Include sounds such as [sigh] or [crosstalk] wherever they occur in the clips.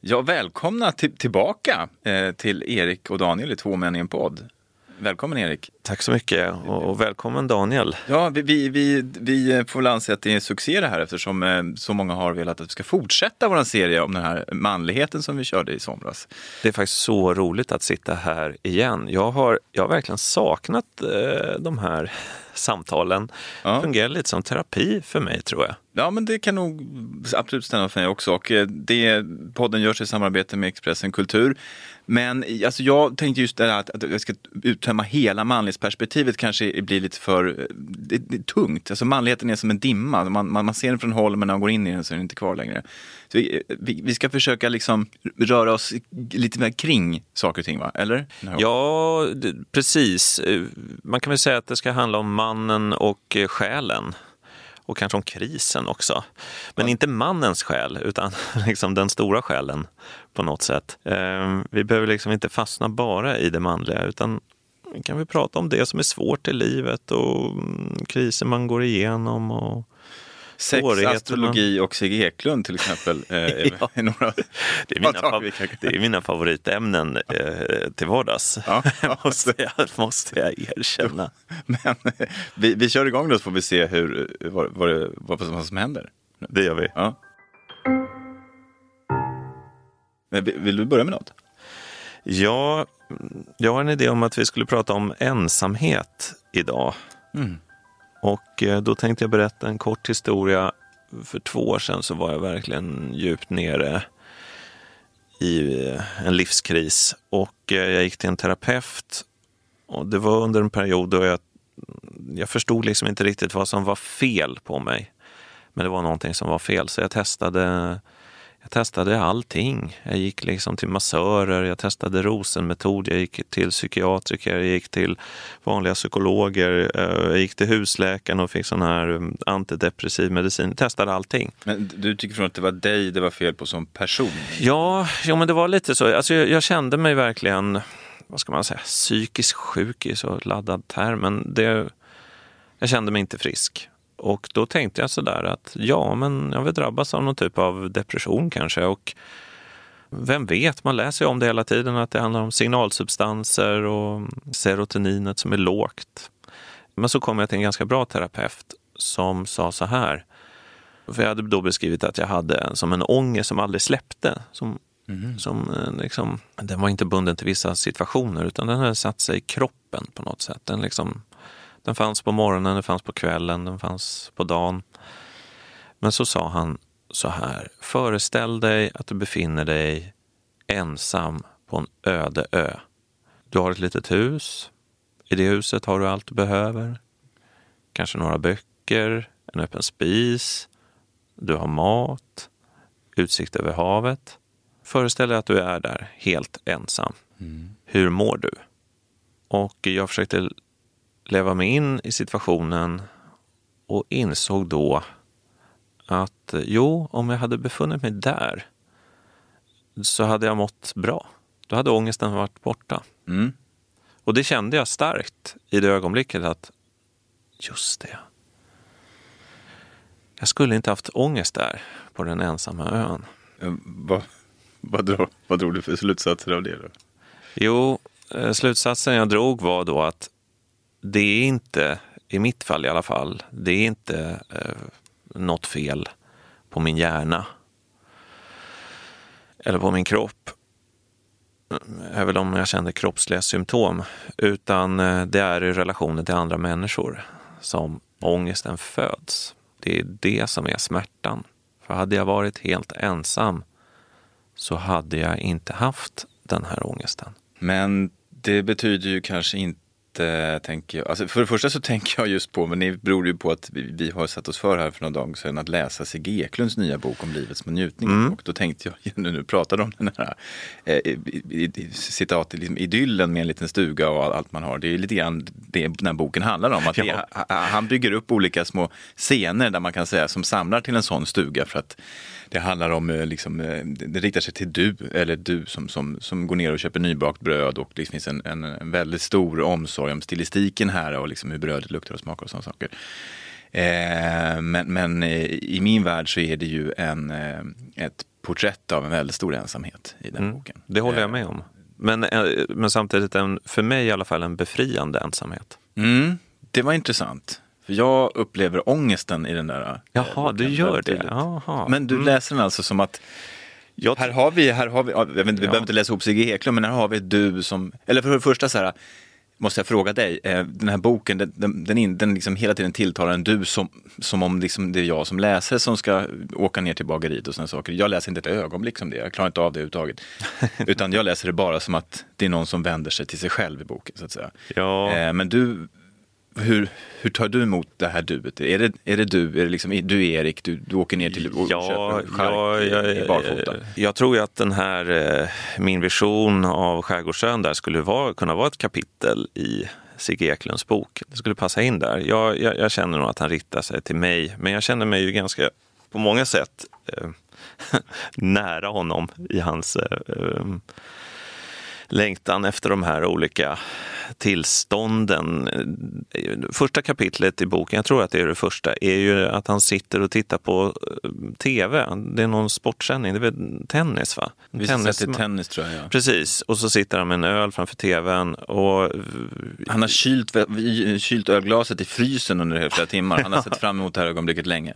Ja, välkomna till, tillbaka eh, till Erik och Daniel i Två män i en podd. Välkommen Erik. Tack så mycket och, och välkommen Daniel. Ja, vi, vi, vi, vi får väl anse att det är en succé det här eftersom eh, så många har velat att vi ska fortsätta vår serie om den här manligheten som vi körde i somras. Det är faktiskt så roligt att sitta här igen. Jag har, jag har verkligen saknat eh, de här [laughs] samtalen. Ja. fungerar lite som terapi för mig tror jag. Ja, men det kan nog absolut stämma för mig också. Och eh, det, podden görs i samarbete med Expressen Kultur. Men alltså, jag tänkte just det här att, att jag ska uttömma hela manlighetsperspektivet kanske blir lite för eh, det, det är tungt. Alltså, manligheten är som en dimma. Man, man, man ser den från håll men när man går in i den så är den inte kvar längre. Så vi, eh, vi, vi ska försöka liksom röra oss lite mer kring saker och ting, va? eller? Ja, precis. Man kan väl säga att det ska handla om mannen och själen och kanske om krisen också. Men ja. inte mannens själ, utan [laughs] liksom den stora själen på något sätt. Ehm, vi behöver liksom inte fastna bara i det manliga, utan kan vi prata om det som är svårt i livet och mm, kriser man går igenom och Sex, astrologi och Sigge Eklund till exempel. Eh, [laughs] ja. är några det, är [laughs] mina, det är mina favoritämnen eh, till vardags, ja, ja. [laughs] måste, jag, måste jag erkänna. Men vi, vi kör igång då så får vi se hur, vad, vad, vad, vad som händer. Det gör vi. Ja. Men vill du börja med något? Ja, jag har en idé om att vi skulle prata om ensamhet idag. Mm. Och eh, då tänkte jag berätta en kort historia. För två år sedan så var jag verkligen djupt nere i eh, en livskris och eh, jag gick till en terapeut. Och det var under en period då jag, jag förstod liksom inte riktigt vad som var fel på mig. Men det var någonting som var fel så jag testade jag testade allting. Jag gick liksom till massörer, jag testade rosenmetod, jag gick till psykiatriker, jag gick till vanliga psykologer, eh, jag gick till husläkaren och fick sån här um, antidepressiv medicin. Jag testade allting. Men du tycker från att det var dig det var fel på som person? Ja, ja men det var lite så. Alltså, jag, jag kände mig verkligen, vad ska man säga, psykiskt sjuk i så laddad term. Men det, jag kände mig inte frisk. Och då tänkte jag sådär att ja, men jag vill drabbas av någon typ av depression kanske. Och vem vet, man läser ju om det hela tiden att det handlar om signalsubstanser och serotoninet som är lågt. Men så kom jag till en ganska bra terapeut som sa så här. För jag hade då beskrivit att jag hade som en ångest som aldrig släppte. Som, mm. som eh, liksom, den var inte bunden till vissa situationer utan den hade satt sig i kroppen på något sätt. Den liksom den fanns på morgonen, den fanns på kvällen, den fanns på dagen. Men så sa han så här, föreställ dig att du befinner dig ensam på en öde ö. Du har ett litet hus. I det huset har du allt du behöver. Kanske några böcker, en öppen spis. Du har mat, utsikt över havet. Föreställ dig att du är där helt ensam. Mm. Hur mår du? Och jag försökte leva mig in i situationen och insåg då att jo, om jag hade befunnit mig där så hade jag mått bra. Då hade ångesten varit borta. Mm. Och det kände jag starkt i det ögonblicket att just det. Jag skulle inte haft ångest där på den ensamma ön. Vad, vad, drog, vad drog du för slutsatser av det? Då? Jo, eh, slutsatsen jag drog var då att det är inte, i mitt fall i alla fall, det är inte eh, något fel på min hjärna eller på min kropp. Eh, även om jag känner kroppsliga symptom. Utan eh, det är i relationen till andra människor som ångesten föds. Det är det som är smärtan. För hade jag varit helt ensam så hade jag inte haft den här ångesten. Men det betyder ju kanske inte eh, tänker jag, alltså för det första så [laughs] tänker jag just på, men det beror ju på att vi, vi har satt oss för här för några dagar sedan att läsa Sigge Eklunds nya bok om livet som en njutning. Mm. Och då tänkte jag, [laughs] när du pratade om den här eh, citat, liksom, idyllen med en liten stuga och allt man har. Det är lite grann det den här boken handlar om. Att ja. det, han bygger upp olika små scener där man kan säga som samlar till en sån stuga för att det handlar om, eh, liksom, eh, det riktar sig till du, eller du som, som, som går ner och köper nybakt bröd och det finns en, en, en väldigt stor omsorg om stilistiken här och liksom hur brödet luktar och smakar och sådana saker. Eh, men, men i min värld så är det ju en, ett porträtt av en väldigt stor ensamhet i den boken. Det håller jag Eh, med om. Men, eh, men samtidigt, en, för mig i alla fall, en befriande ensamhet. Mm, det var intressant. För jag upplever ångesten i den där. eh, Jaha, du gör det. Jaha. Men du Mm. läser den alltså som att Jag, här har vi, här har vi, ja, jag vet, inte, vi Ja. behöver inte läsa ihop Sigge Eklund, men här har vi ett du som, eller för det första så här, måste jag fråga dig, eh, den här boken, den, den, in, den liksom hela tiden tilltalar en du som, som om liksom det är jag som läser som ska åka ner till bageriet och sådana saker. Jag läser inte ett ögonblick som det, jag klarar inte av det överhuvudtaget. [laughs] Utan jag läser det bara som att det är någon som vänder sig till sig själv i boken, så att säga. Ja. Eh, men du, hur, hur tar du emot det här duet? Är det, är det du, är det liksom, du Erik, du, du åker ner till och Ja, köper chark ja, i, ja, i barfota? jag tror ju att den här, eh, min vision av Skärgårdsön där skulle vara, kunna vara ett kapitel i Sigge Eklunds bok. Det skulle passa in där. Jag, jag, jag känner nog att han riktar sig till mig, men jag känner mig ju ganska, på många sätt, eh, [laughs] nära honom i hans eh, eh, längtan efter de här olika tillstånden. Första kapitlet i boken, jag tror att det är det första, är ju att han sitter och tittar på eh, tv. Det är någon sportsändning, det är väl tennis va? En Vissa tennis- sätt i tennis tror jag. Ja. Precis, och så sitter han med en öl framför tvn och Han har kylt, kylt ölglaset i frysen under flera timmar. Han har [laughs] sett fram emot det här ögonblicket länge.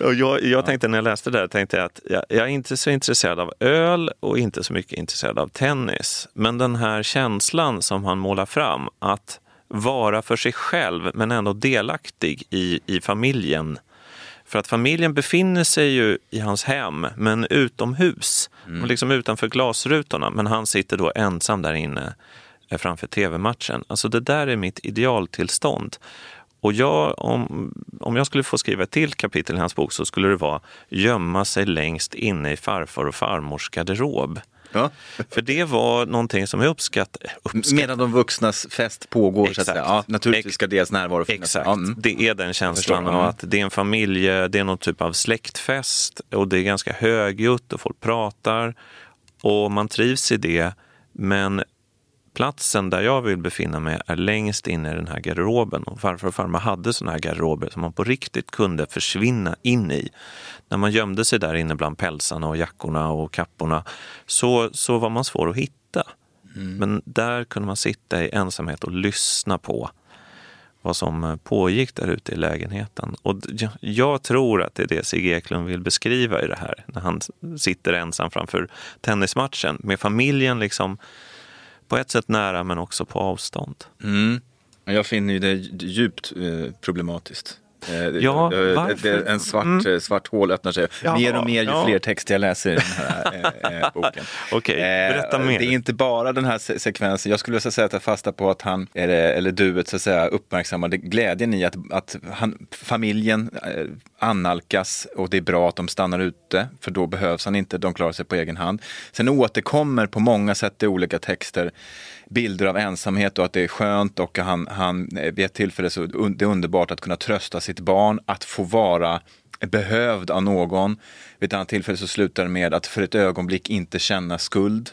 Eh, Och jag, jag tänkte när jag läste det där, tänkte jag att jag, jag är inte så intresserad av öl och inte så mycket intresserad av tennis. Men den här känslan som han målar fram, att vara för sig själv men ändå delaktig i, i familjen. För att familjen befinner sig ju i hans hem, men utomhus. Och liksom utanför glasrutorna. Men han sitter då ensam där inne eh, framför tv-matchen. Alltså det där är mitt idealtillstånd. Och jag, om, om jag skulle få skriva ett till kapitel i hans bok så skulle det vara gömma sig längst inne i farfar och farmors garderob. Ja. För det var någonting som jag uppskattade. uppskatt, Medan de vuxnas fest pågår, så att Exakt. säga. Ja, naturligtvis ska deras närvaro finnas. Exakt, mm. det är den känslan av att det är en familje, det är någon typ av släktfest och det är ganska högljutt och folk pratar och man trivs i det. Men platsen där jag vill befinna mig är längst inne i den här garderoben. Och farfar och farmor hade såna här garderober som man på riktigt kunde försvinna in i. När man gömde sig där inne bland pälsarna och jackorna och kapporna så, så var man svår att hitta. Men där kunde man sitta i ensamhet och lyssna på vad som eh, pågick där ute i lägenheten. Och jag, tror att det är det Sigge Eklund vill beskriva i det här, när han sitter ensam framför tennismatchen med familjen liksom på ett sätt nära men också på avstånd. Mm. Jag finner det djupt eh, problematiskt. Eh, Ja, det- varför? Mm. En svart, eh, svart hål öppnar sig Ja, mer och mer ju ja. fler texter jag läser i den här eh, eh, boken. [laughs] Okej, berätta Eh, mer. Det är inte bara den här se- sekvensen. Jag skulle säga att ta fasta på att han, eller, duet, så att säga, uppmärksammade glädjen i att, att han, familjen eh, annalkas och det är bra att de stannar ute, för då behövs han inte, de klarar sig på egen hand. Sen återkommer på många sätt i olika texter bilder av ensamhet och att det är skönt och han, han eh, vid ett tillfälle så det är underbart att kunna trösta sitt barn, att få vara behövd av någon. Vid ett annat tillfälle så slutar det med att för ett ögonblick inte känna skuld.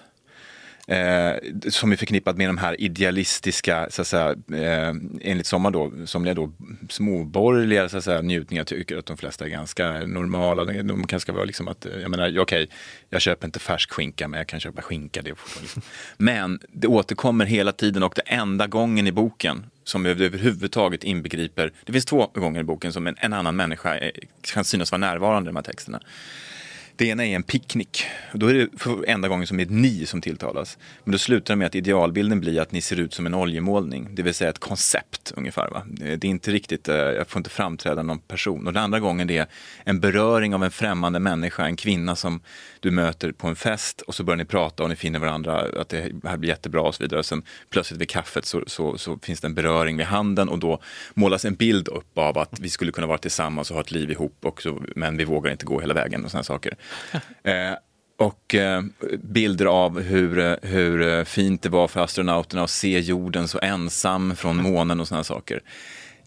Eh, som är förknippat med de här idealistiska, så att säga, eh, enligt somliga då, somliga då småborgerliga så att säga, njutningar. Tycker att de flesta är ganska normala. De, de kanske ska vara liksom att, eh, jag menar, okej, jag köper inte färsk skinka men jag kan köpa skinka. Det liksom. Men det återkommer hela tiden och det enda gången i boken som överhuvudtaget inbegriper, det finns två gånger i boken som en, en annan människa eh, kan synas vara närvarande i de här texterna. Det ena är en picknick. Då är det för enda gången som det är ett ni som tilltalas. Men då slutar det med att idealbilden blir att ni ser ut som en oljemålning. Det vill säga ett koncept ungefär. Va? Det är inte riktigt, eh, jag får inte framträda någon person. Och den andra gången det är en beröring av en främmande människa, en kvinna som du möter på en fest och så börjar ni prata och ni finner varandra, att det här blir jättebra och så vidare. Och sen plötsligt vid kaffet så, så, så finns det en beröring vid handen och då målas en bild upp av att vi skulle kunna vara tillsammans och ha ett liv ihop, och så, men vi vågar inte gå hela vägen och sådana saker. [laughs] Eh, och eh, bilder av hur, eh, hur eh, fint det var för astronauterna att se jorden så ensam från månen och sådana saker.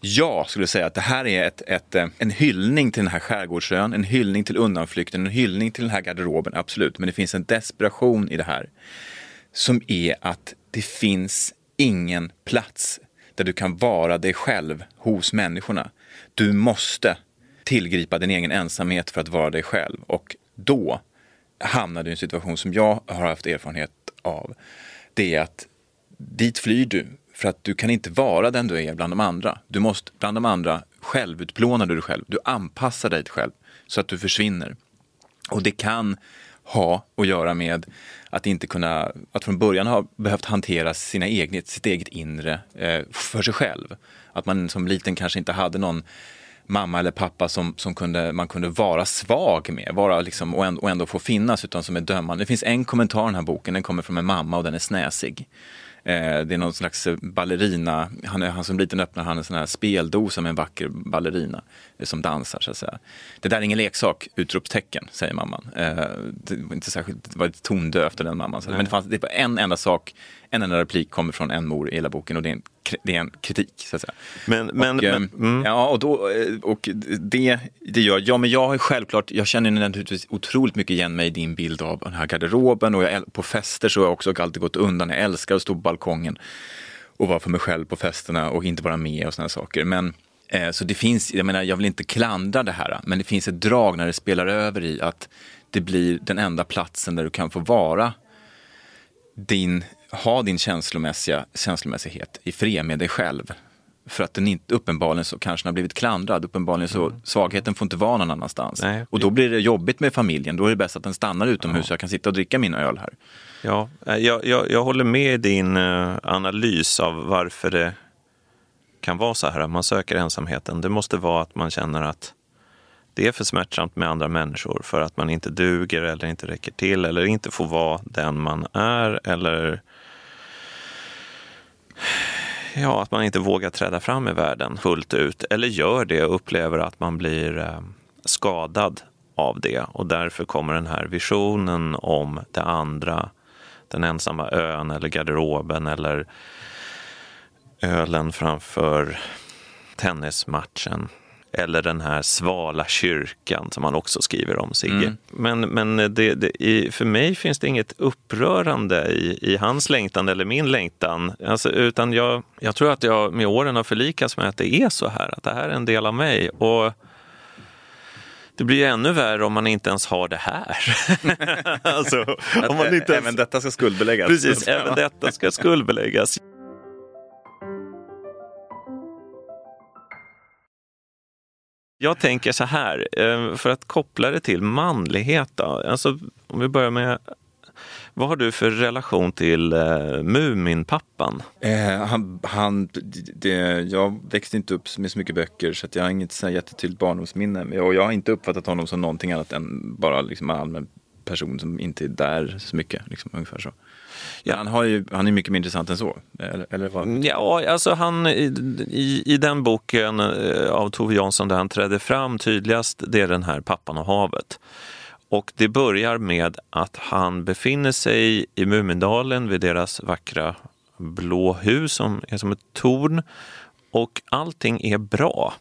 Jag skulle säga att det här är ett, ett, eh, en hyllning till den här skärgårdsön, en hyllning till undanflykten, en hyllning till den här garderoben, absolut. Men det finns en desperation i det här som är att det finns ingen plats där du kan vara dig själv hos människorna. Du måste tillgripa din egen ensamhet för att vara dig själv och då hamnade i en situation som jag har haft erfarenhet av. Det är att dit flyr du för att du kan inte vara den du är bland de andra. Du måste, bland de andra självutplånar du dig själv. Du anpassar dig själv så att du försvinner. Och det kan ha att göra med att inte kunna, att från början ha behövt hantera sina egna, sitt eget inre eh, för sig själv. Att man som liten kanske inte hade någon mamma eller pappa som, som kunde, man kunde vara svag med vara liksom, och, ändå, och ändå få finnas utan som är dömande. Det finns en kommentar i den här boken, den kommer från en mamma och den är snäsig. Eh, det är någon slags ballerina, han, är, han som liten öppnar han en sån här speldosa med en vacker ballerina eh, som dansar så att säga. Det där är ingen leksak, utropstecken, säger mamman. Eh, det var inte särskilt, det var lite tondövt den mamman. Men det fanns det var en enda sak, en enda replik kommer från en mor i hela boken och det är en, det är en kritik. Så att säga. Men, men, och, men mm. Ja, och, då, och det, det gör ja, men jag har självklart, jag känner naturligtvis otroligt mycket igen mig i din bild av den här garderoben och jag, på fester så har jag också alltid gått undan. Jag älskar att stå på balkongen och vara för mig själv på festerna och inte vara med och sådana saker. Men eh, så det finns, jag menar, jag vill inte klandra det här, men det finns ett drag när det spelar över i att det blir den enda platsen där du kan få vara din, ha din känslomässiga, känslomässighet i fred med dig själv. För att den inte, uppenbarligen så kanske den har blivit klandrad. Uppenbarligen så mm. svagheten får inte vara någon annanstans. Nej. Och då blir det jobbigt med familjen. Då är det bäst att den stannar utomhus ja. så jag kan sitta och dricka min öl här. Ja, eh, jag, jag, jag håller med i din uh, analys av varför det kan vara så här att man söker ensamheten. Det måste vara att man känner att det är för smärtsamt med andra människor för att man inte duger eller inte räcker till eller inte får vara den man är eller ja, att man inte vågar träda fram i världen fullt ut eller gör det och upplever att man blir eh, skadad av det. Och därför kommer den här visionen om det andra, den ensamma ön eller garderoben eller ölen framför tennismatchen eller den här svala kyrkan som han också skriver om, Sigge. Mm. Men, men det, det, i, för mig finns det inget upprörande i, i hans längtan eller min längtan. Alltså, utan jag, jag tror att jag med åren har förlikats med att det är så här, att det här är en del av mig. Och det blir ju ännu värre om man inte ens har det här. [laughs] alltså, om man inte ens... Även detta ska skuldbeläggas. Precis, även detta ska skuldbeläggas. Jag tänker så här, eh, för att koppla det till manlighet. Då. Alltså, om vi börjar med vad har du för relation till eh, Muminpappan? Eh, han, han, det, jag växte inte upp med så mycket böcker så jag har inget så jättetydligt barndomsminne. Och jag har inte uppfattat honom som någonting annat än bara liksom en allmän person som inte är där så mycket. Liksom, ungefär så. Ja, han, har ju, han är mycket mer intressant än så. Eller, eller vad? Mm, ja, alltså han i, i den boken eh, av Tove Jansson där han trädde fram tydligast, det är den här Pappan och havet. Och det börjar med att han befinner sig i Mumindalen vid deras vackra blå hus som är som ett torn. Och allting är bra.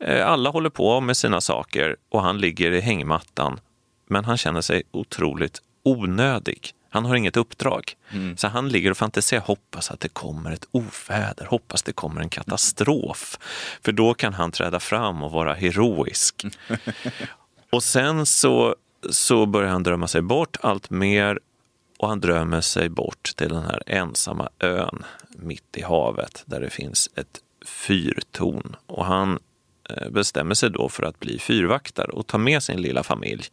Eh, alla håller på med sina saker och han ligger i hängmattan. Men han känner sig otroligt onödig. Han har inget uppdrag. Mm. Så han ligger och fantiserar, hoppas att det kommer ett oväder, hoppas det kommer en katastrof. För då kan han träda fram och vara heroisk. [laughs] och sen så, så börjar han drömma sig bort allt mer och han drömmer sig bort till den här ensamma ön mitt i havet där det finns ett fyrtorn. Och han eh, bestämmer sig då för att bli fyrvaktare och ta med sin lilla familj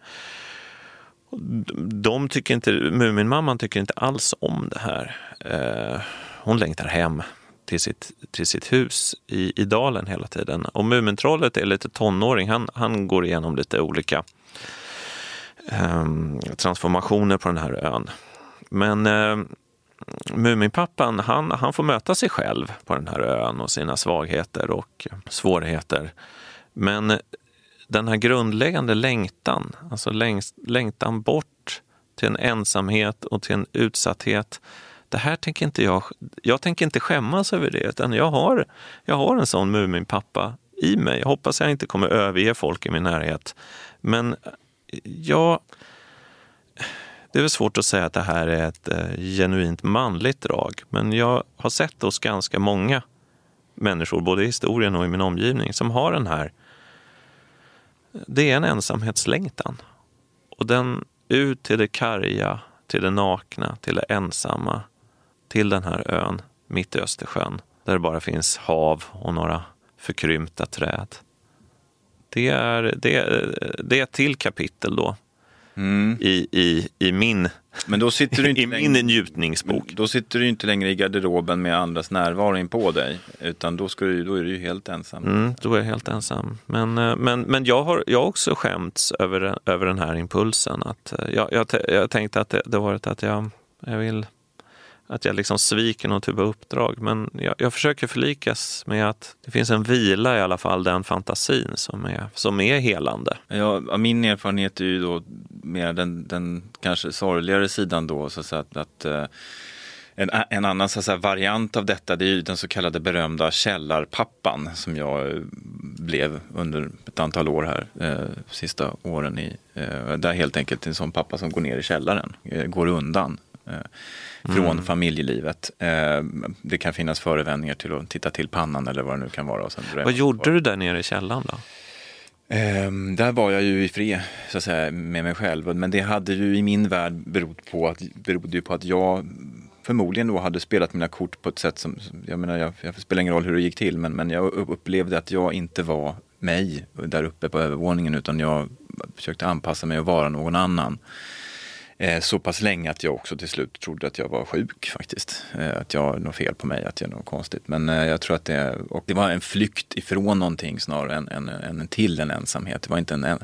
de tycker inte, Muminmamman tycker inte alls om det här. Eh, hon längtar hem till sitt, till sitt hus i, i dalen hela tiden. Och Mumintrollet är lite tonåring, han, han går igenom lite olika ehm, transformationer på den här ön. Men eh, Muminpappan, han, han får möta sig själv på den här ön och sina svagheter och svårigheter. Men den här grundläggande längtan, alltså längtan bort till en ensamhet och till en utsatthet. Det här tänker inte jag, jag tänker inte skämmas över det, utan jag har, jag har en sån Muminpappa i mig. Jag hoppas jag inte kommer överge folk i min närhet. Men jag... Det är väl svårt att säga att det här är ett eh, genuint manligt drag, men jag har sett hos ganska många människor, både i historien och i min omgivning, som har den här det är en ensamhetslängtan. Och den ut till det karga, till det nakna, till det ensamma, till den här ön mitt i Östersjön där det bara finns hav och några förkrympta träd. Det är, det, det är ett till kapitel då Mm. i, i, i min, Men då sitter du inte [laughs] i längre- njutningsbok. Då sitter du inte längre i garderoben med andras närvaro in på dig. Utan då, ska du, då är du ju helt ensam. Mm, då är jag helt ensam. Men, eh, men, men jag har jag har också skämts över, den- över den här impulsen. Att eh, jag, jag, jag tänkte att det, det varit att jag, jag vill att jag liksom sviker någon typ av uppdrag. Men jag, jag försöker förlikas med att det finns en vila i alla fall, den fantasin som är, som är helande. Ja, min erfarenhet är ju då mer den, den kanske sorgligare sidan då. Så att, säga, att, att eh, en, en annan så att säga, variant av detta det är ju den så kallade berömda källarpappan som jag eh, blev under ett antal år här, eh, sista åren i, eh, där helt enkelt en sån pappa som går ner i källaren, eh, går undan eh, från familjelivet. Eh, det kan finnas förevändningar till att titta till pannan eller vad det nu kan vara. Vad gjorde du där nere i källaren då? Ehm, där var jag ju i fred så att säga, med mig själv. Men det hade ju i min värld berott på att, berodde ju på att jag förmodligen då hade spelat mina kort på ett sätt som, jag menar jag, jag spelar ingen roll hur det gick till men, men jag upp- upplevde att jag inte var mig där uppe på övervåningen utan jag försökte anpassa mig och vara någon annan. Eh, så pass länge att jag också till slut trodde att jag var sjuk faktiskt. Eh, att jag har något fel på mig, att jag är något konstigt. Men eh, jag tror att det, och det var en flykt ifrån någonting snarare än, än, än till en ensamhet. Det var inte en, en,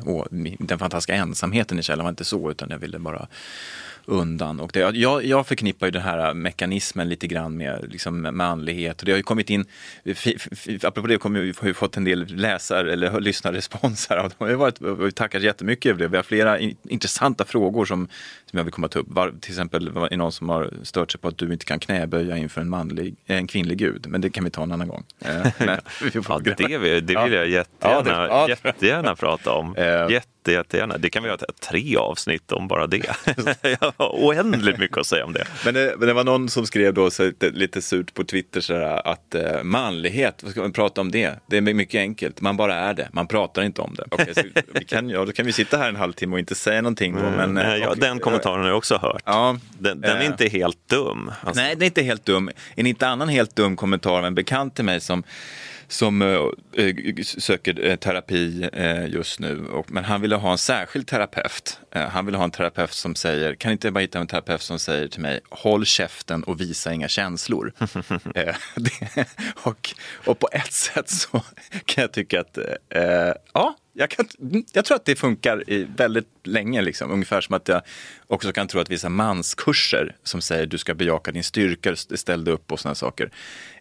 den fantastiska ensamheten i källaren var inte så, utan jag ville bara undan. Och det, jag, jag förknippar ju den här mekanismen lite grann med liksom, manlighet. Och det har ju kommit in, apropå det kommer vi har ju fått en del läsare eller lyssnarrespons här. Och har varit, vi tackar jättemycket över det. Vi har flera in, intressanta frågor som, som jag vill komma ta upp. Var, till exempel var det någon som har stört sig på att du inte kan knäböja inför en, manlig, en kvinnlig gud. Men det kan vi ta en annan gång. Eh, [laughs] Men, vi får Ja, det, vill, det Ja. vill jag Ja, jättegärna, det- ja. jättegärärna prata om. Eh. Jätte, jättegärna. Det kan vi göra tre avsnitt om bara det. [laughs] jag har oändligt mycket att säga om det. Men det, men det var någon som skrev då så lite, lite surt på Twitter så här, att eh, manlighet, vad ska man prata om det? Det är mycket enkelt, man bara är det, man pratar inte om det. [laughs] Okej, så vi kan, ja, då kan vi sitta här en halvtimme och inte säga någonting då. Men, eh, ja, okej. den kommentaren har jag också hört. Ja, Den, den är eh, inte helt dum. Alltså, Nej, det är inte helt dum. En inte annan helt dum kommentar av en bekant till mig som som eh, eh, söker eh, terapi eh, just nu. Och, men han ville ha en särskild terapeut. Eh, han ville ha en terapeut som säger, kan inte jag bara hitta en terapeut som säger till mig, håll käften och visa inga känslor. [laughs] [laughs] det, och, och på ett sätt så kan jag tycka att, ja, jag, kan, jag tror att det funkar i väldigt länge. Liksom. Ungefär som att jag också kan tro att vissa manskurser som säger du ska bejaka din styrka, ställ dig upp och sådana saker,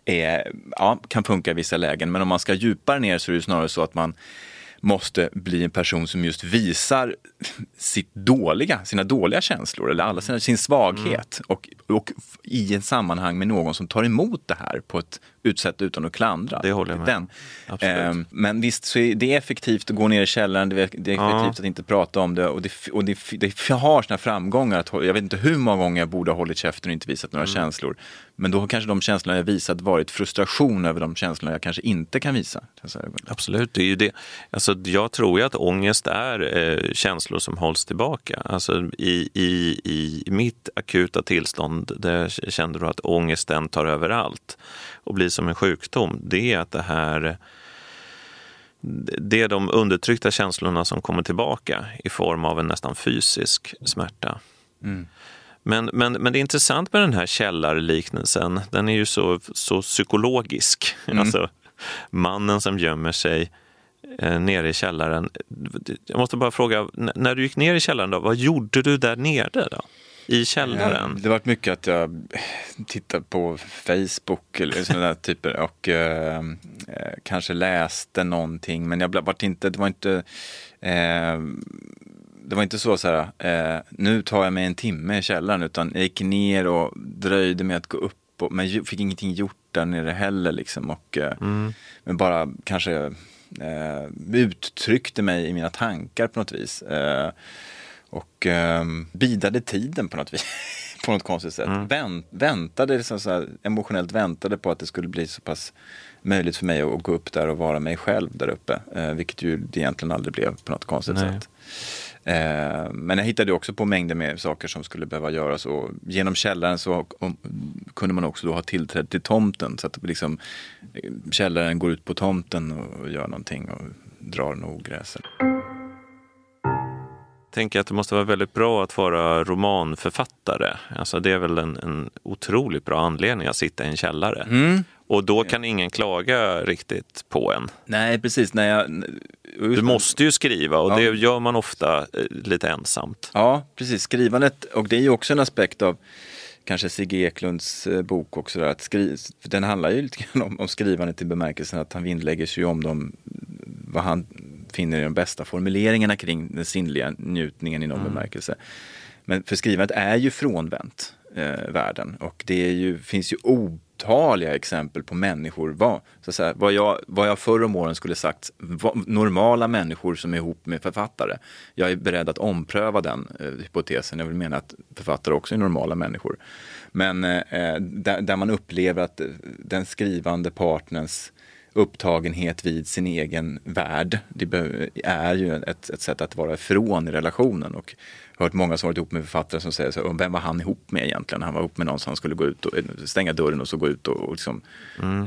är, ja, kan funka i vissa lägen. Men om man ska djupare ner så är det snarare så att man måste bli en person som just visar sitt dåliga, sina dåliga känslor eller alla sina, sin svaghet och, och i en sammanhang med någon som tar emot det här på ett utsätt utan att klandra. Det håller jag med Den. Ehm, men visst så är det effektivt att gå ner i källaren, det är, är Ja. effektivt att inte prata om det och det, och det, det har sina framgångar. Att, jag vet inte hur många gånger jag borde ha hållit käften och inte visat några känslor. Men då har kanske de känslorna jag visat varit frustration över de känslorna jag kanske inte kan visa. Absolut, det är ju det. Alltså, jag tror ju att ångest är eh, känslor som hålls tillbaka. Alltså, i, i, I mitt akuta tillstånd där kände du att ångesten tar över allt och blir som en sjukdom. Det är att det här det är de undertryckta känslorna som kommer tillbaka i form av en nästan fysisk smärta. Men, men, men det är intressant med den här källarliknelsen. Den är ju så, så psykologisk. [laughs] Alltså, mannen som gömmer sig eh, nere i källaren. Jag måste bara fråga, när du gick ner i källaren, då, vad gjorde du där nere? då? I källaren? Det har varit mycket att jag tittar på Facebook eller sådana där [laughs] typer och eh, eh, kanske läste någonting men jag var inte, det var inte eh, det var inte så så här, eh, nu tar jag mig en timme i källaren utan jag gick ner och dröjde med att gå upp och, men fick ingenting gjort där nere heller liksom och eh, men bara kanske eh, uttryckte mig i mina tankar på något vis. Eh, och eh, bidade tiden på något vis. [laughs] på något konstigt sätt. Vänt, väntade, liksom så här, emotionellt väntade på att det skulle bli så pass möjligt för mig att gå upp där och vara mig själv där uppe. Eh, vilket ju det egentligen aldrig blev på något konstigt Nej. sätt. Eh, men jag hittade också på mängder med saker som skulle behöva göras och genom källaren så om, kunde man också då ha tillträde till tomten så att liksom, eh, källaren går ut på tomten och gör någonting och drar en ogräset. Tänker att det måste vara väldigt bra att vara romanförfattare. Alltså det är väl en, en otroligt bra anledning att sitta i en källare. Mm. Och då kan ingen klaga riktigt på en. Nej, precis. När jag, Du måste ju skriva och Ja. det gör man ofta eh, lite ensamt. Ja, precis. Skrivandet, och det är ju också en aspekt av kanske Sigge Eklunds eh, bok också. Där, att skri, den handlar ju lite grann om, om skrivandet i bemärkelsen att han vinnlägger sig om dem, vad han finner de bästa formuleringarna kring den sinnliga njutningen i någon bemärkelse. Men för skrivandet är ju frånvänt eh, världen och det ju, finns ju otaliga exempel på människor, vad, så att säga, vad, jag, vad jag förr om åren skulle sagt, vad, normala människor som är ihop med författare. Jag är beredd att ompröva den eh, hypotesen. Jag vill mena att författare också är normala människor. Men eh, där, där man upplever att eh, den skrivande partners upptagenhet vid sin egen värld. Det är ju ett, ett sätt att vara ifrån i relationen. Och jag har hört många som varit ihop med författare som säger så här, vem var han ihop med egentligen? Han var ihop med någon som han skulle gå ut och stänga dörren och så gå ut och, och liksom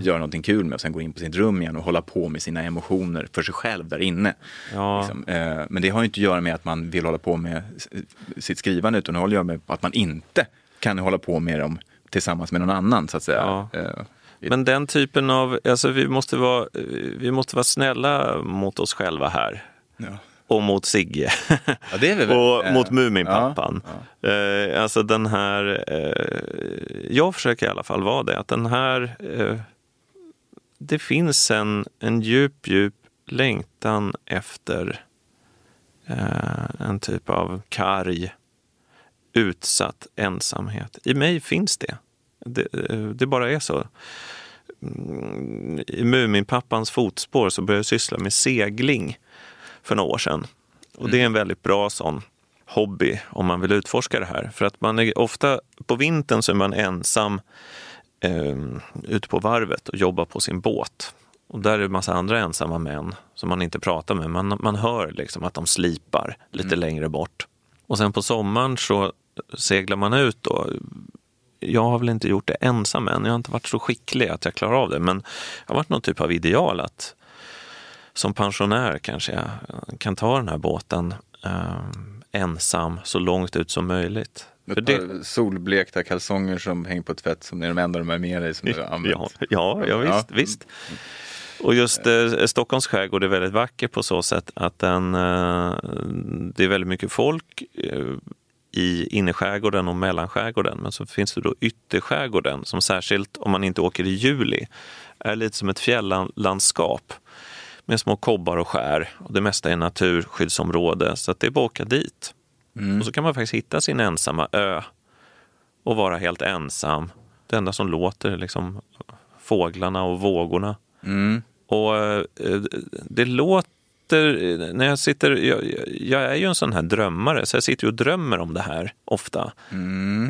göra någonting kul med och sen gå in på sitt rum igen och hålla på med sina emotioner för sig själv där inne. Ja. Liksom. Eh, Men det har ju inte att göra med att man vill hålla på med sitt skrivande utan det har att göra med att man inte kan hålla på med dem tillsammans med någon annan så att säga. Ja. Men den typen av, alltså vi måste vara, vi måste vara snälla mot oss själva här. Ja. Och mot Sigge. [laughs] Ja, väl. och Eh, mot Muminpappan. ja, Eh, alltså den här, eh, jag försöker i alla fall vara det, att den här, eh, det finns en, en djup, djup längtan efter en typ av karg, utsatt ensamhet. I mig finns det. Det, eh, det bara är så. Mm, I Muminpappans fotspår så började jag syssla med segling för några år sedan. Och det är en väldigt bra sån hobby om man vill utforska det här. För att man är ofta, på vintern så är man ensam eh, ute på varvet och jobbar på sin båt. Och där är det massa andra ensamma män som man inte pratar med. Man, man hör liksom att de slipar lite längre bort. Och sen på sommaren så seglar man ut då. Jag har väl inte gjort det ensam än. Jag har inte varit så skicklig att jag klarar av det. Men jag har varit någon typ av ideal att som pensionär kanske jag kan ta den här båten eh, ensam så långt ut som möjligt. Ett För det, solblekta kalsonger som hänger på tvätt som är de enda de är med dig som du har [laughs] använt. ja, ja, ja, visst, visst. Och just eh, Stockholms skärgård är väldigt vacker på så sätt att den, eh, det är väldigt mycket folk eh, i innerskärgården och mellanskärgården. Men så finns det då ytterskärgården som särskilt om man inte åker i juli är lite som ett fjällandskap med små kobbar och skär. Och det mesta är naturskyddsområde så att det är bara att åka dit. Och så kan man faktiskt hitta sin ensamma ö och vara helt ensam. Det enda som låter är liksom fåglarna och vågorna. Mm. Och eh, det låter, när jag sitter, jag, jag är ju en sån här drömmare, så jag sitter och drömmer om det här ofta.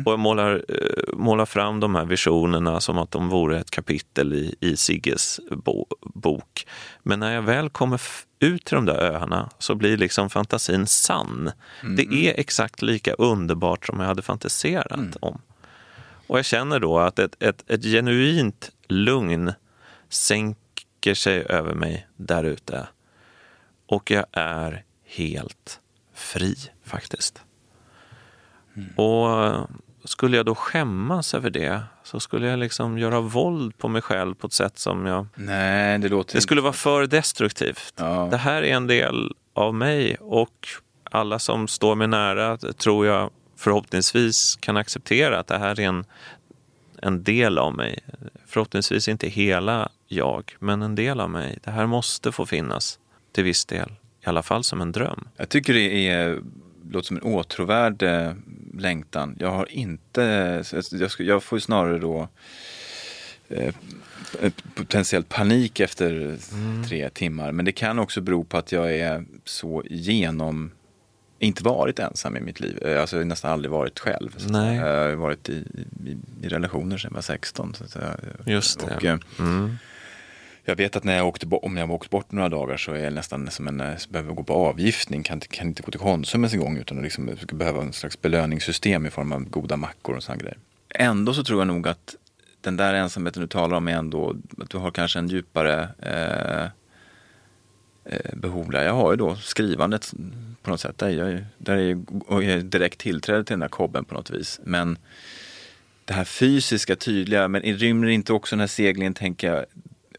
Och jag målar, eh, målar fram de här visionerna som att de vore ett kapitel i, i Sigges bo, bok. Men när jag väl kommer ut till de där öarna så blir liksom fantasin sann. Det är exakt lika underbart som jag hade fantiserat om. Och jag känner då att ett, ett, ett genuint lugn sänker sig över mig där ute. Och jag är helt fri faktiskt. Och eh, skulle jag då skämmas över det så skulle jag liksom göra våld på mig själv på ett sätt som jag... Nej, det låter Det skulle vara för destruktivt. Ja. Det här är en del av mig och alla som står mig nära tror jag förhoppningsvis kan acceptera att det här är en, en del av mig. Förhoppningsvis inte hela jag, men en del av mig. Det här måste få finnas till viss del. I alla fall som en dröm. Jag tycker det är, låter som en åtråvärd eh, längtan. Jag har inte, jag, jag får ju snarare då eh, potentiellt panik efter tre timmar. Men det kan också bero på att jag är så genom inte varit ensam i mitt liv. Eh, Alltså jag har nästan aldrig varit själv. Nej. Jag har varit i, i, i relationer sedan jag var 16. Så att. Just det. Och, eh, Mm jag vet att när jag åkte om jag har åkt bort några dagar så är jag nästan som en, eh, så behöver jag gå på avgiftning. Kan, inte- kan inte gå till Konsum ens en gång utan att liksom, behöva en slags belöningssystem i form av goda mackor och sådana grejer. Ändå så tror jag nog att den där ensamheten du talar om är ändå att du har kanske en djupare eh, eh behov där. Jag har ju då skrivandet på något sätt. Där är jag, ju- där är jag, direkt tillträde till den där kobben på något vis. Men det här fysiska, tydliga, men rymmer inte också den här seglingen, tänker jag,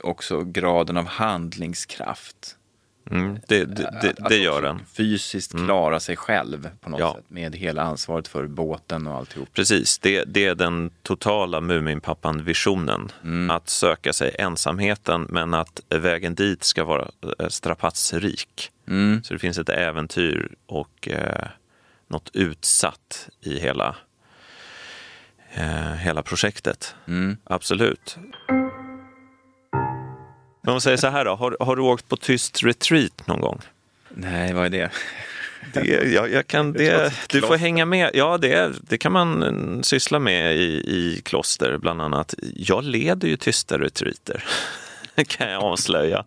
också graden av handlingskraft? Mm. Det, det, det, Att det gör den. Fysiskt klara sig själv på något Ja. sätt med hela ansvaret för båten och alltihop. Precis, det, det är den totala Muminpappan-visionen. Att söka sig ensamheten men att vägen dit ska vara eh, strapatsrik. Mm. Så det finns ett äventyr och eh, något utsatt i hela, eh, hela projektet. Mm. Absolut. Men om säger så här då, har, har du åkt på tyst retreat någon gång? Nej, vad är det? Det, jag, jag kan, Det du får hänga med. Ja, det, det kan man mm, syssla med i, i kloster bland annat. Jag leder ju tysta retreater, [laughs] kan jag avslöja.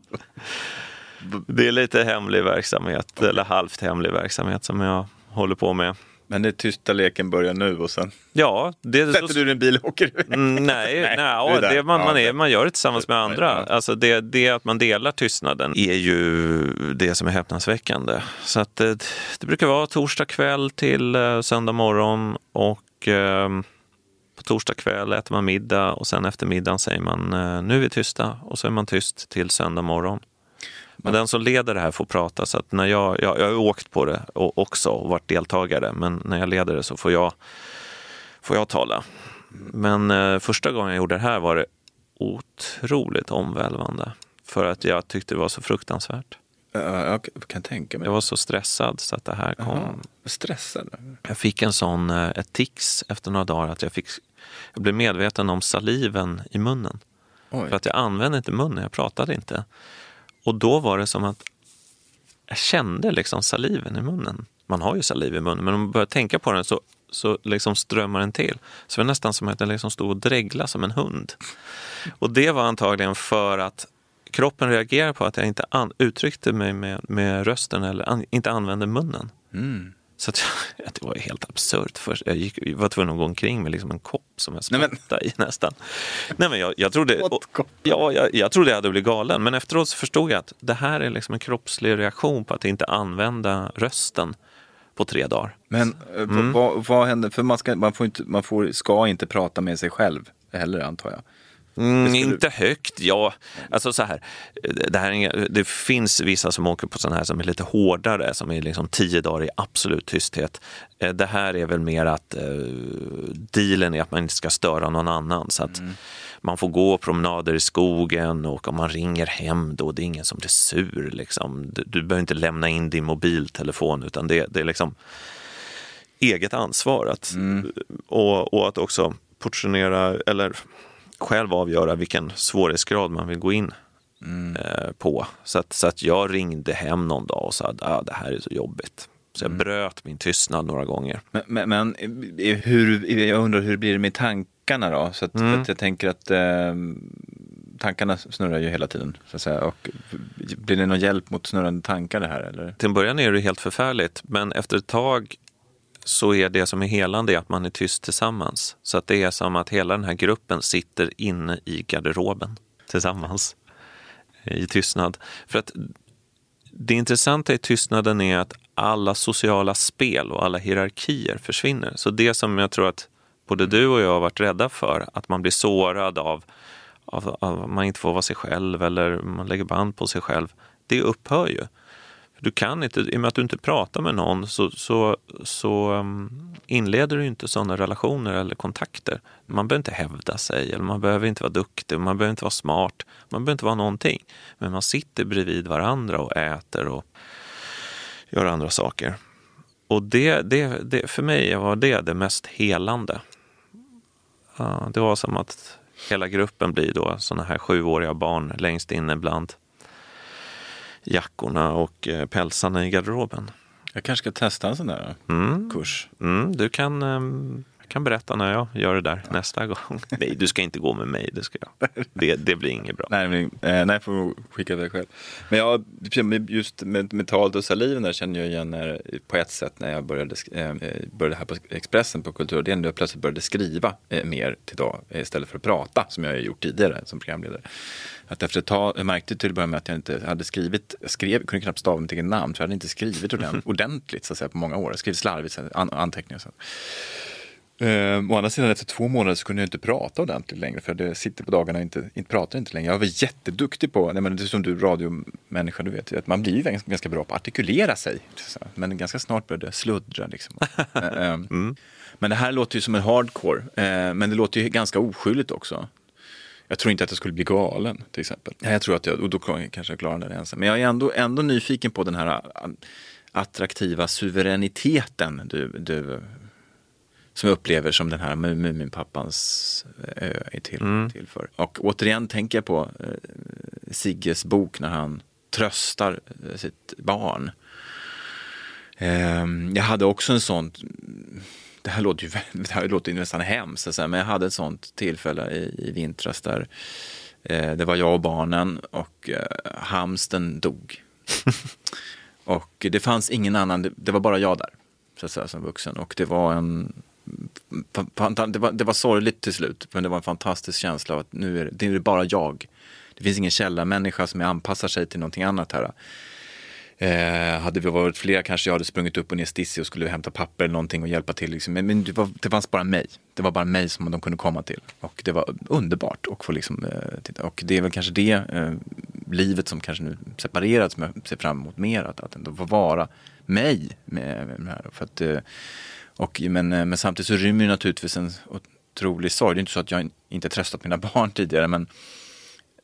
Det är lite hemlig verksamhet, eller halvt hemlig verksamhet som jag håller på med. Men det tysta leken börjar nu och sen Ja, det, sätter du dig i en bil och åker iväg. Mm, Nej, [laughs] nej, det är där. det man, man, Ja, är, det- man gör det tillsammans med andra. Alltså det, det att man delar tystnaden är ju det som är häpnadsväckande. Så att det, det brukar vara torsdag kväll till eh, söndag morgon och eh, på torsdag kväll äter man middag och sen efter middagen säger man eh, nu är vi tysta och så är man tyst till söndag morgon. Men den som leder det här får prata så att när jag, jag, jag har åkt på det och också och varit deltagare men när jag leder det så får jag, får jag tala. Men eh, första gången jag gjorde det här var det otroligt omvälvande. För att jag tyckte det var så fruktansvärt. Ja, jag kan tänka mig. Jag var så stressad så att det här kom. Jaha, stressad? Jag fick en sån, eh, ett tics efter några dagar att jag, fick, jag blev medveten om saliven i munnen. Oj. För att jag använde inte munnen, jag pratade inte. Och då var det som att jag kände liksom saliven i munnen. Man har ju saliv i munnen, men om man börjar tänka på den så, så liksom strömmar den till. Så det var nästan som att den liksom stod och dreglade som en hund. Och det var antagligen för att kroppen reagerade på att jag inte an- uttryckte mig med, med rösten eller an- inte använde munnen. Mm. Så att, det var ju helt absurt. Först. Jag, gick, jag var tvungen att gå omkring med liksom en kopp som jag spottade i nästan. Nej, men jag, jag, trodde, och, ja, jag, jag trodde jag hade blivit galen, men efteråt så förstod jag att det här är liksom en kroppslig reaktion på att inte använda rösten på tre dagar. Men eh, Mm. vad, vad händer? För man, ska, man, får inte, man får, ska inte prata med sig själv heller antar jag. Mm, Inte högt, ja. Alltså så här, det, här är det finns vissa som åker på sådana här som är lite hårdare, som är liksom tio dagar i absolut tysthet. Eh, Det här är väl mer att eh, dealen är att man inte ska störa någon annan. Så att man får gå promenader i skogen och om man ringer hem då, det är ingen som blir sur. Liksom. Du, du behöver inte lämna in din mobiltelefon utan det, det är liksom eget ansvar. Att, och, och att också portionera, eller själv avgöra vilken svårighetsgrad man vill gå in eh, på. Så att, så att jag ringde hem någon dag och sa att ah, det här är så jobbigt. Så jag bröt min tystnad några gånger. Men, men, men eh, hur, jag undrar hur blir det med tankarna då? Så att, Mm. för att jag tänker att eh, tankarna snurrar ju hela tiden. Så att säga. Och, blir det någon hjälp mot snurrande tankar det här? Eller? Till en början är det helt förfärligt, men efter ett tag så är det som är helande att man är tyst tillsammans. Så att det är som att hela den här gruppen sitter inne i garderoben tillsammans i tystnad. För att det intressanta i tystnaden är att alla sociala spel och alla hierarkier försvinner. Så det som jag tror att både du och jag har varit rädda för, att man blir sårad av, av, av att man inte får vara sig själv eller man lägger band på sig själv, det upphör ju. Du kan inte, I och med att du inte pratar med någon så, så, så um, inleder du inte sådana relationer eller kontakter. Man behöver inte hävda sig, eller man behöver inte vara duktig, man behöver inte vara smart, man behöver inte vara någonting. Men man sitter bredvid varandra och äter och gör andra saker. Och det, det, det, för mig var det det mest helande. Det var som att hela gruppen blir då sådana här sjuåriga barn längst inne bland jackorna och eh, pälsarna i garderoben. Jag kanske ska testa en sån där Mm. kurs. Mm, du kan, ehm, kan berätta när jag gör det där nästa gång. [laughs] Nej, du ska inte gå med mig. Det, ska jag. [laughs] Det, det blir inget bra. Nej, men, eh, nej, får nog skicka iväg själv. Men jag, just med, med talet och saliven där känner jag igen när, på ett sätt när jag började, eh, började här på Expressen på Kulturdelningen. Då jag plötsligt började skriva eh, mer till dag istället för att prata som jag har gjort tidigare som programledare. Att efter ett tag, jag märkte till att börja med att jag inte hade skrivit, jag skrev, kunde knappt stava mitt eget namn för jag hade inte skrivit ordentligt, ordentligt [laughs] så att säga, på många år. Jag skrev slarvigt, an, anteckningar och så. Eh, å andra sidan efter två månader så kunde jag inte prata ordentligt längre för jag sitter på dagarna och inte, inte pratar inte längre. Jag var jätteduktig på, nej men det är som du radiomänniska du vet, att man blir ganska, ganska bra på att artikulera sig. Men ganska snart började jag sluddra liksom. [laughs] Eh, eh, Men det här låter ju som en hardcore, eh, men det låter ju ganska oskyldigt också. Jag tror inte att jag skulle bli galen till exempel. Jag tror att jag, och då kanske jag klarar det ensam. Men jag är ändå, ändå nyfiken på den här attraktiva suveräniteten du, du som jag upplever som den här Mu- Muminpappans ö är till, till för. Och återigen tänker jag på eh, Sigges bok när han tröstar eh, sitt barn. Ehm, jag hade också en sån, det här låter ju, det här låter ju nästan hemskt, men jag hade ett sånt tillfälle i, i vintras där eh, det var jag och barnen och eh, hamsten dog. [laughs] och det fanns ingen annan, det, det var bara jag där, så att säga, som vuxen. Och det var en det var, det var sorgligt till slut, men det var en fantastisk känsla av att nu är det, det är bara jag. Det finns ingen källarmänniska som anpassar sig till någonting annat här. Eh, hade vi varit fler kanske jag hade sprungit upp och ner Stissi och skulle hämta papper eller någonting och hjälpa till. Liksom. Men, men det, var, det fanns bara mig. Det var bara mig som de kunde komma till. Och det var underbart att få liksom, eh, titta. Och det är väl kanske det eh, livet som kanske nu separerat som jag ser fram emot mer. Att, att ändå få vara mig med, med det här. För att, eh, och, men, eh, men samtidigt så rymmer ju naturligtvis en otrolig sorg. Det är inte så att jag inte tröstat mina [laughs] barn tidigare. Men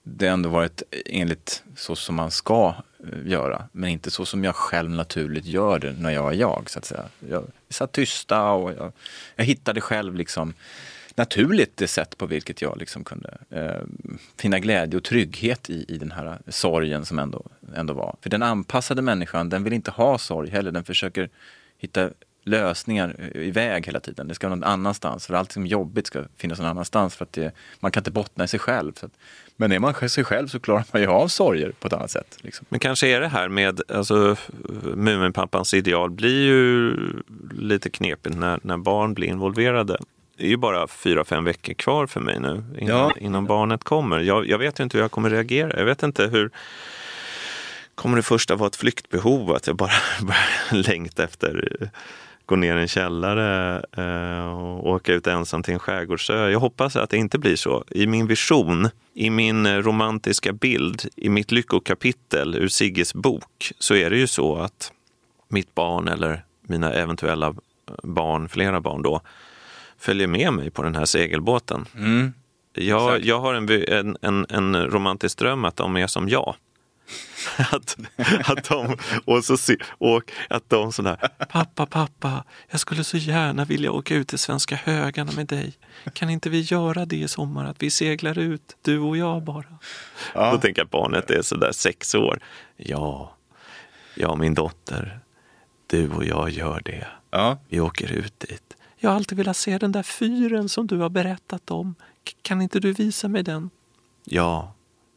det har ändå varit enligt så som man ska eh, göra, men inte så som jag själv naturligt gör det när jag är jag. så att säga. Jag satt tysta och jag, jag hittade själv liksom naturligt det sätt på vilket jag liksom kunde eh, finna glädje och trygghet i, i den här sorgen som ändå, ändå var. För den anpassade människan, den vill inte ha sorg heller, den försöker hitta lösningar i väg hela tiden. Det ska vara någon annanstans, för allt som jobbigt ska finnas någon annanstans för att det, man kan inte bottna i sig själv. Att, men är man sig själv så klarar man ju av sorger på ett annat sätt. Liksom. Men kanske är det här med, alltså Muminpappans ideal blir ju lite knepigt när, när barn blir involverade. Det är ju bara fyra, fem veckor kvar för mig nu innan, Ja. innan barnet kommer. Jag, jag vet ju inte hur jag kommer reagera. Jag vet inte hur... Kommer det första vara ett flyktbehov? Att jag bara [laughs] börjar längta efter gå ner i en källare eh, och åka ut ensam till en skärgårdsö. Jag hoppas att det inte blir så. I min vision, i min romantiska bild, i mitt lyckokapitel ur Sigges bok så är det ju så att mitt barn eller mina eventuella barn, flera barn då, följer med mig på den här segelbåten. Jag, Exakt. jag har en, en, en, en romantisk dröm att de är som jag. [laughs] Att, att de, och, så, och att de sådär, pappa, pappa, jag skulle så gärna vilja åka ut till svenska högarna med dig. Kan inte vi göra det i sommar, att vi seglar ut, du och jag bara? Ja. Då tänker jag att barnet är sådär sex år. Ja, ja min dotter, du och jag gör det. Ja. Vi åker ut dit. Jag har alltid velat se den där fyren som du har berättat om. Kan inte du visa mig den? Ja,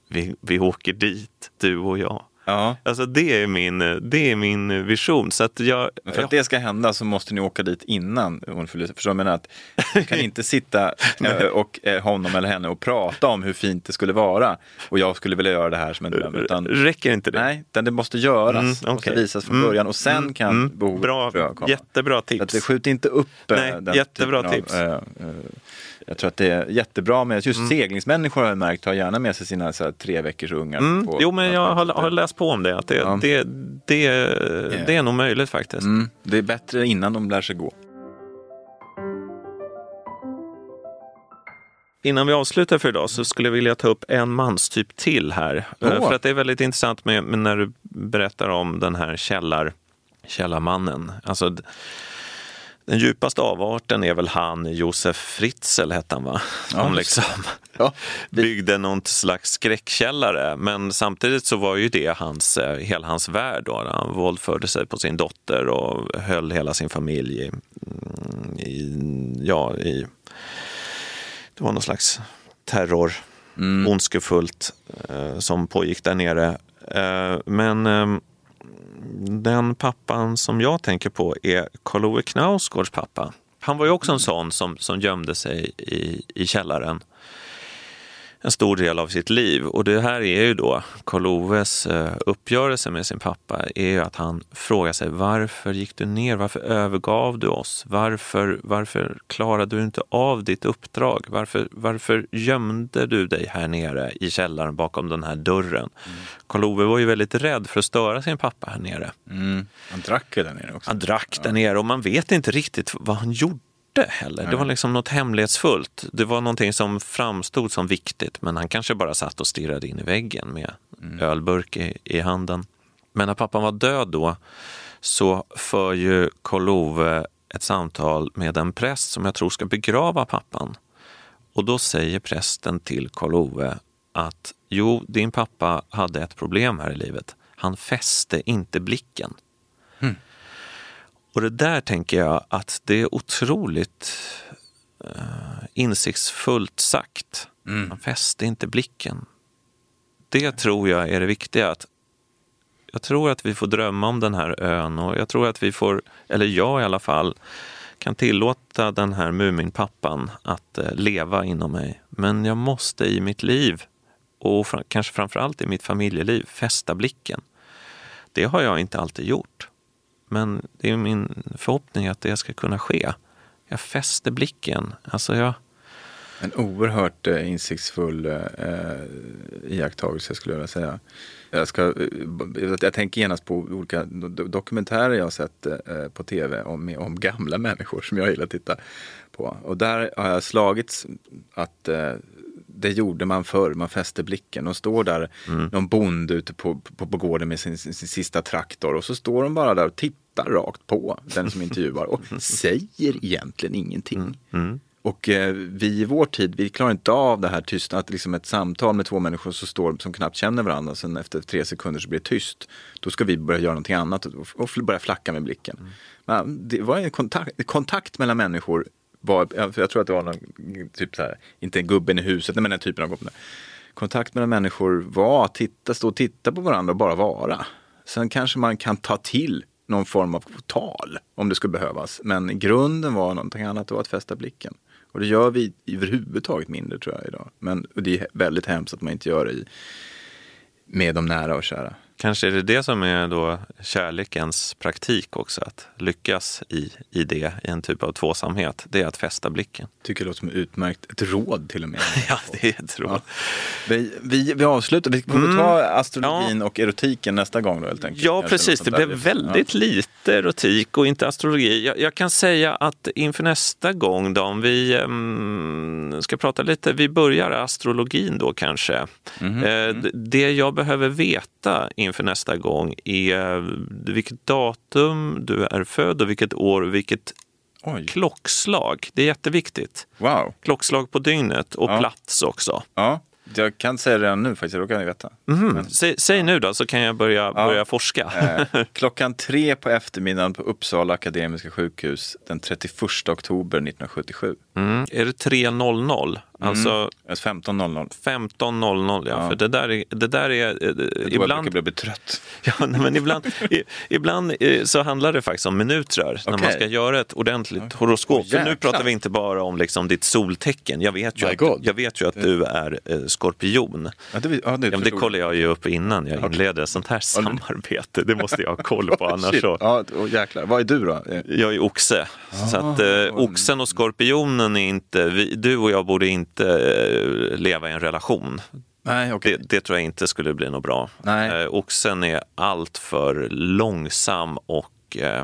vi, vi åker dit, du och jag. Ja. Alltså det är min, det är min vision. Så att jag, för att det ska hända så måste ni åka dit innan hon fyller Förstår du? menar att du kan inte sitta [laughs] eh, och eh, honom eller henne och prata om hur fint det skulle vara. Och jag skulle vilja göra det här som en dröm. Utan, räcker inte det? nej, utan det måste göras. Mm, Det måste visas från Mm, början och sen mm, kan mm. behovet Bra, komma. jättebra Så att tips. det skjut inte upp eh, Nej, den jättebra typen tips. Av, eh, jag tror att det är jättebra med, just Mm. seglingsmänniskor har jag märkt har gärna med sig sina så här, tre veckors ungar. Mm, på- jo, men jag har, har läst på om det. Att det, Ja. det, det, det är nog möjligt faktiskt. Mm, det är bättre innan de lär sig gå. Innan vi avslutar för idag så skulle jag vilja ta upp en manstyp till här. Åh. För att det är väldigt intressant med, med när du berättar om den här källar, källarmannen. Alltså, Den djupaste avarten är väl han Josef Fritzl hette han va? Ja, Som liksom Ja, byggde någon slags skräckkällare. Men samtidigt så var ju det hans, eh, hela hans värld. Då. Han våldförde sig på sin dotter och höll hela sin familj i, mm, i, ja, i det var någon slags terror, ondskefullt, eh, som pågick där nere. Eh, men eh, den pappan som jag tänker på är Karl Ove Knausgårds pappa. Han var ju också en sån som, som gömde sig i, i källaren en stor del av sitt liv. Och det här är ju då Karl Oves eh, uppgörelse med sin pappa är ju att han frågar sig varför gick du ner? Varför övergav du oss? Varför, varför klarade du inte av ditt uppdrag? Varför, varför gömde du dig här nere i källaren bakom den här dörren? Karl Ove var ju väldigt rädd för att störa sin pappa här nere. mm. Han drack ju där nere också. Han drack där nere och man vet inte riktigt vad han gjorde heller. Det var liksom något hemlighetsfullt. Det var någonting som framstod som viktigt men han kanske bara satt och stirrade in i väggen med ölburk i, i handen. Men när pappan var död då så för ju Karl Ove ett samtal med en präst som jag tror ska begrava pappan. Och då säger prästen till Karl Ove att jo, din pappa hade ett problem här i livet. Han fäste inte blicken. Och det där tänker jag att det är otroligt eh, insiktsfullt sagt. Man fäste inte blicken. Det tror jag är det viktiga. Att jag tror att vi får drömma om den här ön och jag tror att vi får, eller jag i alla fall, kan tillåta den här Muminpappan att eh, leva inom mig. Men jag måste i mitt liv och kanske framförallt i mitt familjeliv fästa blicken. Det har jag inte alltid gjort. Men det är min förhoppning att det ska kunna ske. Jag fäster blicken. Alltså jag, En oerhört eh, insiktsfull eh, eh, iakttagelse skulle jag vilja säga. Jag, ska, eh, jag tänker genast på olika dokumentärer jag har sett eh, på tv om, om gamla [laughs] människor som jag gillar att titta på. Och där har jag slagits att eh, det gjorde man förr, man fäste blicken och står där någon bonde ute på, på, på gården med sin, sin, sin sista traktor och så står de bara där och tittar rakt på den som intervjuar och [laughs] säger egentligen ingenting. Och eh, vi i vår tid, vi klarar inte av det här tysta, att liksom ett samtal med två människor som står som knappt känner varandra, sen efter tre sekunder så blir det tyst. Då ska vi börja göra någonting annat och, och börja flacka med blicken. Men det var en kontakt, kontakt mellan människor, var, jag tror att det var någon, typ så här, inte gubben i huset, men den typen av gubben. Kontakt mellan människor var att titta, stå och titta på varandra och bara vara. Sen kanske man kan ta till någon form av tal om det skulle behövas. Men grunden var någonting annat, det var att fästa blicken. Och det gör vi överhuvudtaget mindre tror jag idag. Men det är väldigt hemskt att man inte gör det i, med de nära och kära kanske är det det som är då kärlekens praktik också. Att lyckas i, i det, i en typ av tvåsamhet. Det är att fästa blicken. Tycker det låter som ett utmärkt, ett råd till och med. [laughs] Ja, det är ett råd. Ja. Vi, vi, vi avslutar, vi får ta astrologin och erotiken nästa gång då helt enkelt. Ja, Kanske precis. Det blev väldigt lite erotik och inte astrologi. Jag, jag kan säga att inför nästa gång då, om vi ehm, ska prata lite, vi börjar astrologin då kanske. Mhm. Eh, d- det jag behöver veta inför nästa gång är vilket datum du är född och vilket år och vilket Oj, klockslag. Det är jätteviktigt. wow. Klockslag på dygnet och Ja. plats också. Ja, jag kan säga det redan nu faktiskt, då kan jag veta. Mhm. Säg, säg nu då så kan jag börja, börja forska. Eh, klockan tre på eftermiddagen på Uppsala Akademiska sjukhus den 31 oktober 1977. Mm. Är det 3.00? Alltså Alltså 15.00. 15.00, ja. Ja. För det där är, det där är eh, Då jag ibland, brukar bli trött. [laughs] ja, nej, men ibland, i, ibland eh, så handlar det faktiskt om minuter när man ska göra ett ordentligt horoskop. Åh, För nu pratar vi inte bara om liksom ditt soltecken. Jag vet ju, My att, God. jag vet ju att du är eh, skorpion. Ja, det, ja, det, Ja, men det kollar jag ju upp innan jag inleder ett sånt här samarbete. Det måste jag ha koll på [laughs] annars Shit. så. Ja, och jäklar. Vad är du då? Eh, Jag är oxe. Så att eh, oxen och skorpionen är inte, vi, du och jag borde inte eh, leva i en relation. Nej, okej. Det, det tror jag inte skulle bli något bra. Nej. Eh, oxen är allt för långsam och eh,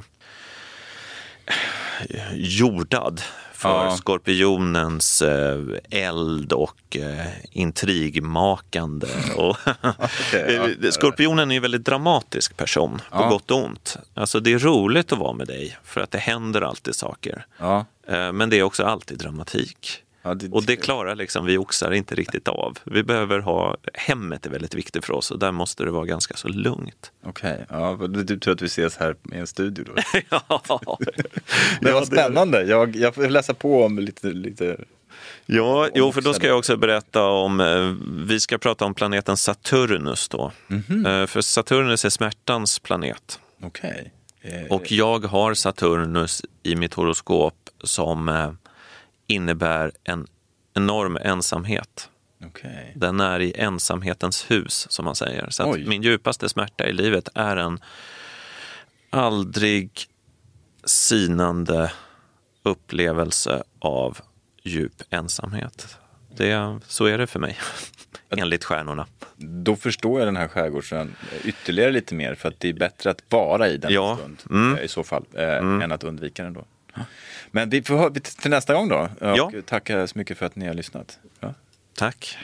jordad för Ja. skorpionens eh, eld och eh, intrigmakande. [laughs] Och Okej, ja. [laughs] Skorpionen är en väldigt dramatisk person, på Ja. gott och ont. Alltså det är roligt att vara med dig, för att det händer alltid saker. Eh, Men det är också alltid dramatik. Ja, det- Och det klarar liksom vi oxar inte riktigt av. Vi behöver ha, hemmet är väldigt viktigt för oss och där måste det vara ganska så lugnt. Okej, ja, du, tror att vi ses här i en studio då? [laughs] ja, Det var spännande. Jag, jag får läsa på om lite, lite Ja, jo, för då ska jag också berätta om, eh, vi ska prata om planeten Saturnus då. Eh, För Saturnus är smärtans planet. okej. Eh, Och jag har Saturnus i mitt horoskop som innebär en enorm ensamhet. Okej. Den är i ensamhetens hus, som man säger. Så min djupaste smärta i livet är en aldrig sinande upplevelse av djup ensamhet. Det, så är det för mig, [laughs] enligt stjärnorna. Då förstår jag den här skärgårdsön ytterligare lite mer för att det är bättre att vara i den Ja. stund Mm. eh, i så fall eh, än att undvika den då. Men vi får hö- till nästa gång då och Ja. tacka så mycket för att ni har lyssnat. Ja. Tack.